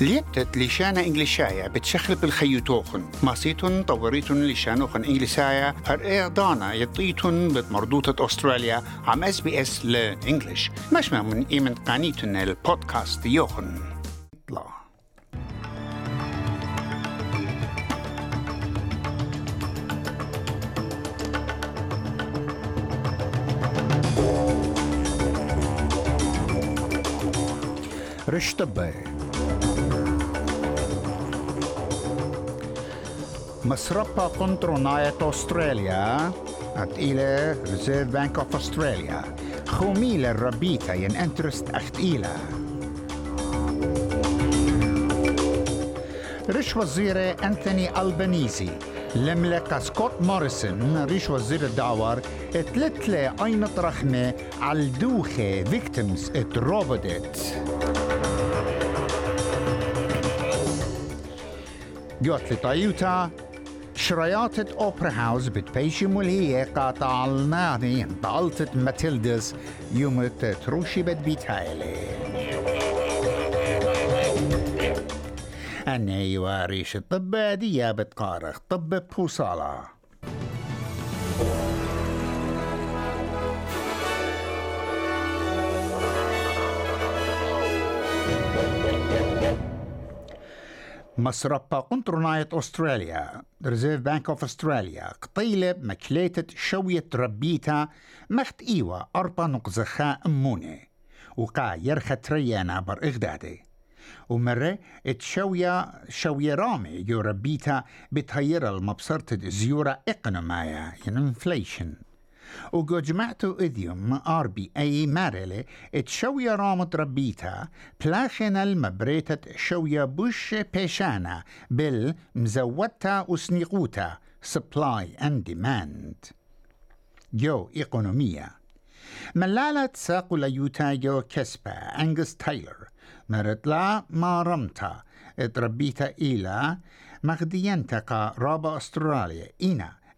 ليبتت لشانا إنجليشايا بتشخل بالخيوتوخن ماسيتون طوريتون لشانوخن إنجليسايا هر دانا يطيتون بمردوطة أستراليا. عم إس بي إس لإنجليش. مش من إيمن قانيتون البودكاست يوخن. اطلع رشتبه كونترو نايت أستراليا إلى ريزيرف بانك أوف أستراليا خوميل الربيتا ين انترست أخت إلى ريش وزير أنتوني ألبانيزي لملك سكوت موريسون ريش وزير الدعوار اتلتلي أين رحمة على الدوخة فيكتيمز اتروبدت جوت لطيوتا شرياطة أوبرا هاوس بتبيشي ملهية قاطع النادي طالتة ماتيلدز يوم تروشي بد بيتايلي أنا يواريش الطب دي بتقارخ طب بوصالة. مصربة قنطرناية أستراليا ريزيرف بانك أوف أستراليا قطيلة مكليتة شوية ربيتا مخت إيوا أربا نقزخا أموني وقا يرخى تريانا بر إغدادي ومرة اتشوية شوية رامي يو ربيتا بتهير المبصرة زيورة إقنمايا يعني انفليشن وجو جمعتو إذيوم آر بي أي مارلي اتشوية رامت ربيتا بلاخنا المبريتة شوية بوش بيشانا بال مزودتا وسنيقوتا supply and demand. جو إيقونومية ملالة ساقو ليوتا جو كسبا أنجس تايلر مرتلا ما رمتا اتربيتا إلى مغدينتقا رابا أستراليا إينا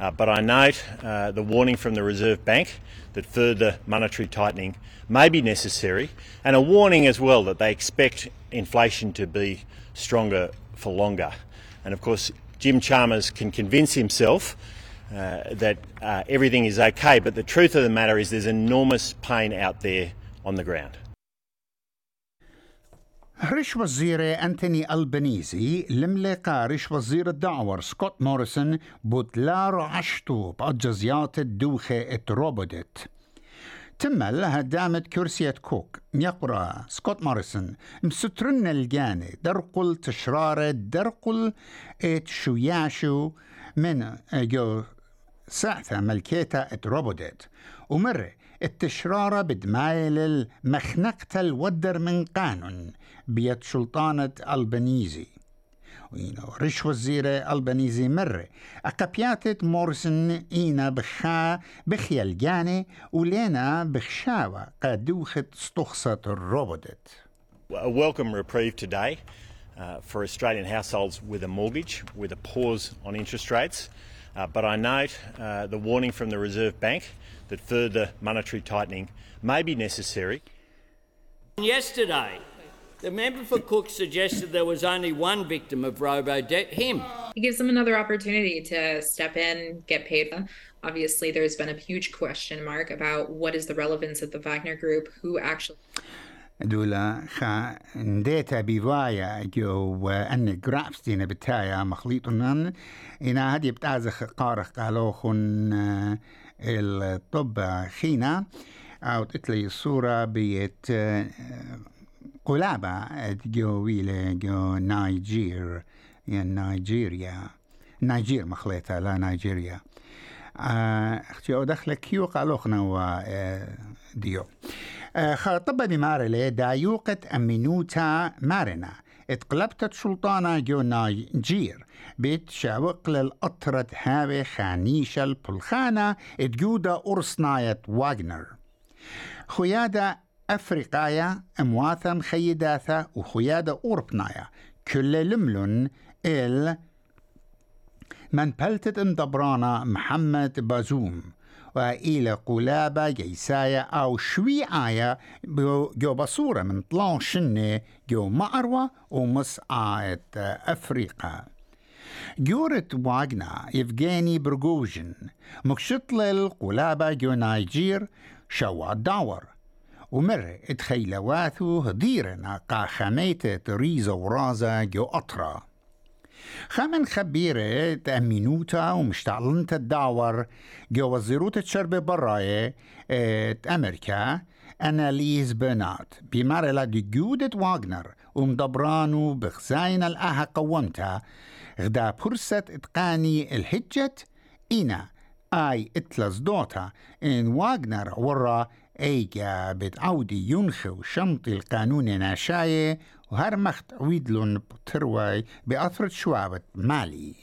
Uh, but I note uh, the warning from the Reserve Bank that further monetary tightening may be necessary, and a warning as well that they expect inflation to be stronger for longer. And of course, Jim Chalmers can convince himself uh, that uh, everything is okay, but the truth of the matter is there's enormous pain out there on the ground. رش وزير أنتوني ألبانيزي لملقى رش وزير الدعور سكوت موريسون بوتلار عشتو بأجزيات الدوخة اتروبودت تمل هدامت كرسية كوك. يقرأ سكوت موريسون مسترن الجاني درقل تشرارة درقل ات شوياشو من جو ساعة ملكيتا اتروبودت ومرة التشرارة بدمايل المخنقة الودر من قانون بيد سلطانة البنيزي رش وزيرة البنيزي مرة أقبياتت مورسن إينا بخا بخيال جاني ولينا بخشاوة قادوخت استخصت الروبودت A welcome reprieve today uh, for Australian households with a mortgage, with a pause on interest rates. Uh, but I note uh, the warning from the Reserve Bank that further monetary tightening may be necessary. Yesterday, the member for Cook suggested there was only one victim of robo debt, him. It gives them another opportunity to step in, get paid. Obviously, there's been a huge question mark about what is the relevance of the Wagner Group, who actually. دولا خا نديتا بيوايا جو ان جرافس دينا بتايا مخليطنا إنا هدي بتازخ قارخ قالوخن الطب خينا أو تتلي الصورة بيت قلابة جو ويلة جو نايجير يعني نيجيريا نيجير مخليتها لا نيجيريا أختي أو دخل كيو قالوخنا و ديو. خاطبة بمارلي دايوقة أمينوتا مارنا اتقلبت سلطانة جو نايجير. بيت شاوق للأطرة هاوي خانيشة البلخانة اتجودة أرسناية واغنر. خيادة أفريقايا أمواثم خيداثة وخيادة أوربنايا كل لملن إل من بلتت اندبرانا محمد بازوم. وإلى قلابة جيسايا أو شوي آية جو بصورة من طلان شنة جو معروة ومس آية أفريقيا جورت واغنا يفغاني برغوجن مكشطل قلابة جو نايجير شوا داور. ومر إتخيلواثو هديرنا قا خميتة ريزا ورازا جو أطرا. خمن خبيرة تأمينوتا ومشتعلنت الدعور جو وزيروت الشرب براي أمريكا أناليز برنارد بمارلا دي جودة واغنر ومدبرانو بخزاين الأها قومتا. غدا فرصة اتقاني الهجت إنا آي اتلز دوتا إن واغنر ورا ايجا بتعودي ينخو شمط القانون ناشاية وهر مخت عويدلون بتروي بأثرة شوابة مالي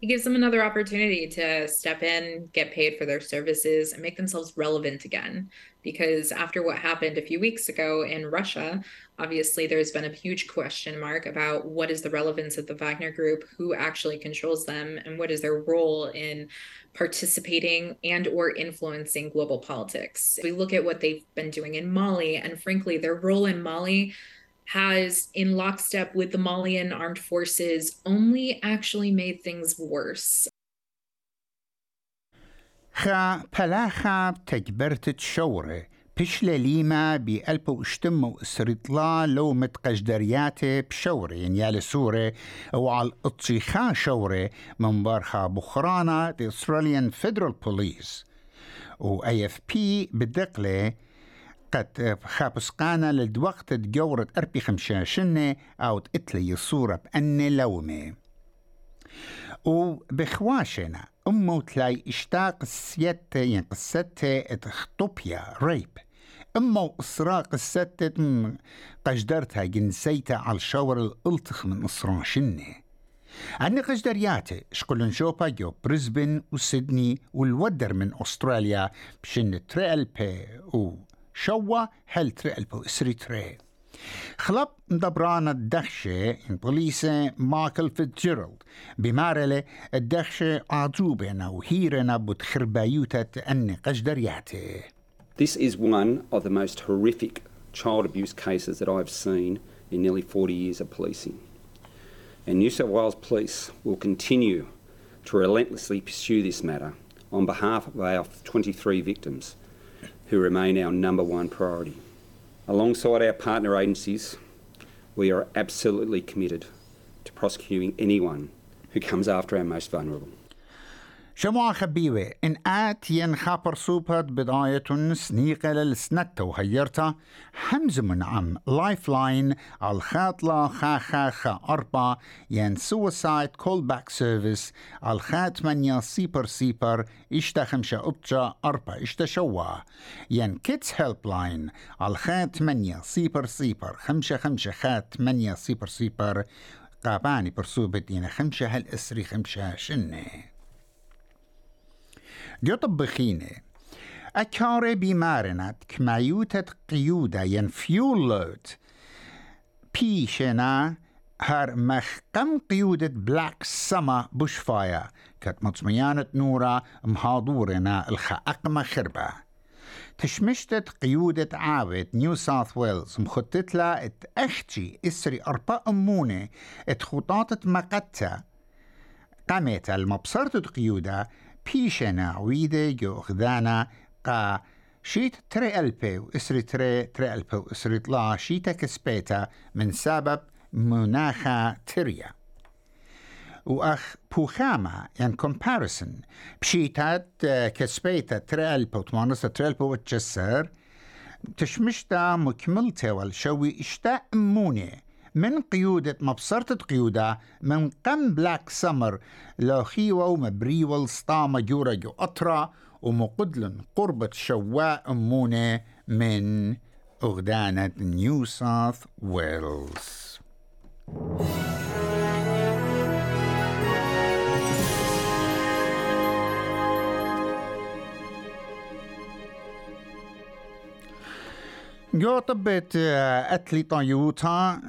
It gives them another opportunity to step in, get paid for their services, and make themselves relevant again. Because after what happened a few weeks ago in Russia, obviously there's been a huge question mark about what is the relevance of the Wagner Group, who actually controls them, and what is their role in participating and or influencing global politics. We look at what they've been doing in Mali, and frankly, their role in Mali has, in lockstep with the Malian armed forces, only actually made things worse. خا بلاخا تكبرت شورة بشلة ليما بألب واشتم وإسرطلا لو متقجدرياتي بشورة يعني سورة. وعلى الطيخا شورة من بارخا بخرانا دي Australian Federal Police. و AFP بالدقلة قد خابسقانا لدوقت جورة أربي خمشاشنة أو تقتلي الصورة بأن لومي وبخواشنا أمو تلاي إشتاق السيت ين قصته إتخطوبيا ريب. أمو إسراء قصته قجدرتها جنسيتها على الشاور الألتخ من إسران شنه أني قجدرياتي شقلن شوبا جو بريسبن وسيدني والودر من أستراليا بشن تريل بي و شوا هل تريل بو إسري تري خلب مدبران الدخشة إن بوليسة مايكل فيتجيرالد بمارلة الدخشة عجوبنا وهيرنا بتخربايوتة أني قجدرياتي This is one of the most horrific child abuse cases that I've seen in nearly 40 years of policing. And New South Wales Police will continue to relentlessly pursue this matter on behalf of our 23 victims who remain our number one priority. Alongside our partner agencies, we are absolutely committed to prosecuting anyone who comes after our most vulnerable. شموع خبيوة إن آت ين خابر سوبت بداية سنيقة للسنة وهيرتا حمز من عم لايف لاين على خاطلة خا خا خا أربعة ين سوسايد كول باك سيرفيس على خات منيا سيبر سيبر إشتا خمشة أبجا أربعة إشتا شوا. ين كيتس هيلب لاين على خات منيا سيبر سيبر خمشة خمشة خات منيا سيبر سيبر قاباني برسوبت ين خمشة هالإسري خمشة شنة. طبخينة أكاري بمارنت كمايوتة قيودة ين فيول لود بيشنا هر مخقم قيودة بلاك سما بشفايا كت مطميانة نورا مهاضورنا الخاقمة خربة. تشمشتت قيودة عاود نيو ساوث ويلز مخطت لها اتأختي اسري أربع أمونة. اتخطاطت مقتا قامت المبصرة قيودة بيشنا عويدة جو خذانا قا شيت تري ألبي وإسري تري تري ألبي وإسري طلا شيتا كسبيتا من سبب مناخا تريا وأخ بوخاما يعني كومباريسون بشيتات كسبيتا تري ألبي وتمانسة تري ألبي وتجسر تشمشتا مكملتا والشوي اشتا أموني من قيودة مبصرة قيودة من قم بلاك سمر لاخيوة ومبريول سطامة جو أطرا ومقدلن قربة شواء أمونة من أغدانة نيو ساوث ويلز جو طبت أتلي طيوتا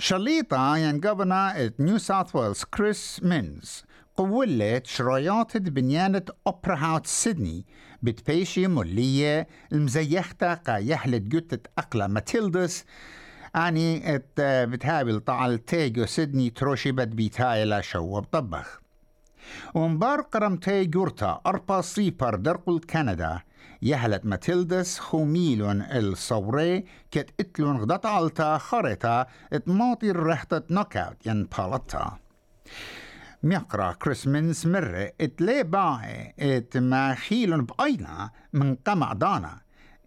شليطة ين جوفنا نيو ساوث ويلز كريس مينز قولت شرايات بنيانة أوبرا هاوت سيدني بتبيشي مولية المزيختة قا يحلت جوتة أقلا ماتيلدس. أني ات بتهابل طعل تيجو سيدني تروشي بد بيتهاي لا شو بطبخ. ومبار قرمتي جورتا أربا سيبر درقل كندا يهلت ماتيلدس خوميلون الصوري كت إتلون غدت عالتا خريطة اتماطي رحتة نوكاوت ين بالتا ميقرأ كريسمنس مرة اتلي باعي إت ما خيلون بأينا من قمع دانا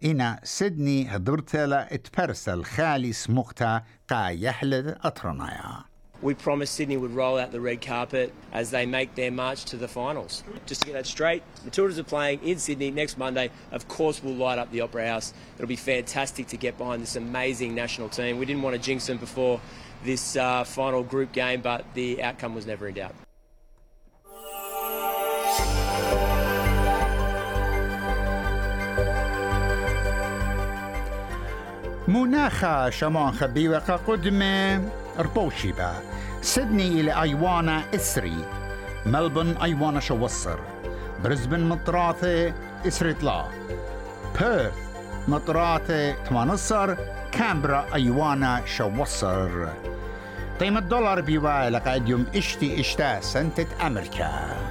إنا سيدني هدرتلا اتبرسل خالي سموختا قا يحلد أطرنايا We promised Sydney would roll out the red carpet as they make their march to the finals. Just to get that straight, Matildas are playing in Sydney next Monday. Of course, we'll light up the Opera House. It'll be fantastic to get behind this amazing national team. We didn't want to jinx them before this uh, final group game, but the outcome was never in doubt. مناخ شمان خبيوة قدمة ربوشيبا سيدني إلى أيوانا إسري ملبون أيوانا شوصر برزبن مطراثة إسريتلا بيرث مطراثة تمانصر كامبرا أيوانا شوصر. قيمة دولار بيوا لقد يوم إشتي إشتا سنتة أمريكا.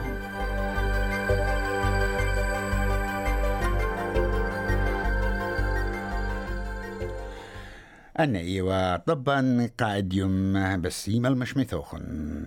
أنا إيوا طبعا قاعد يوم بسيم المشمثوخن.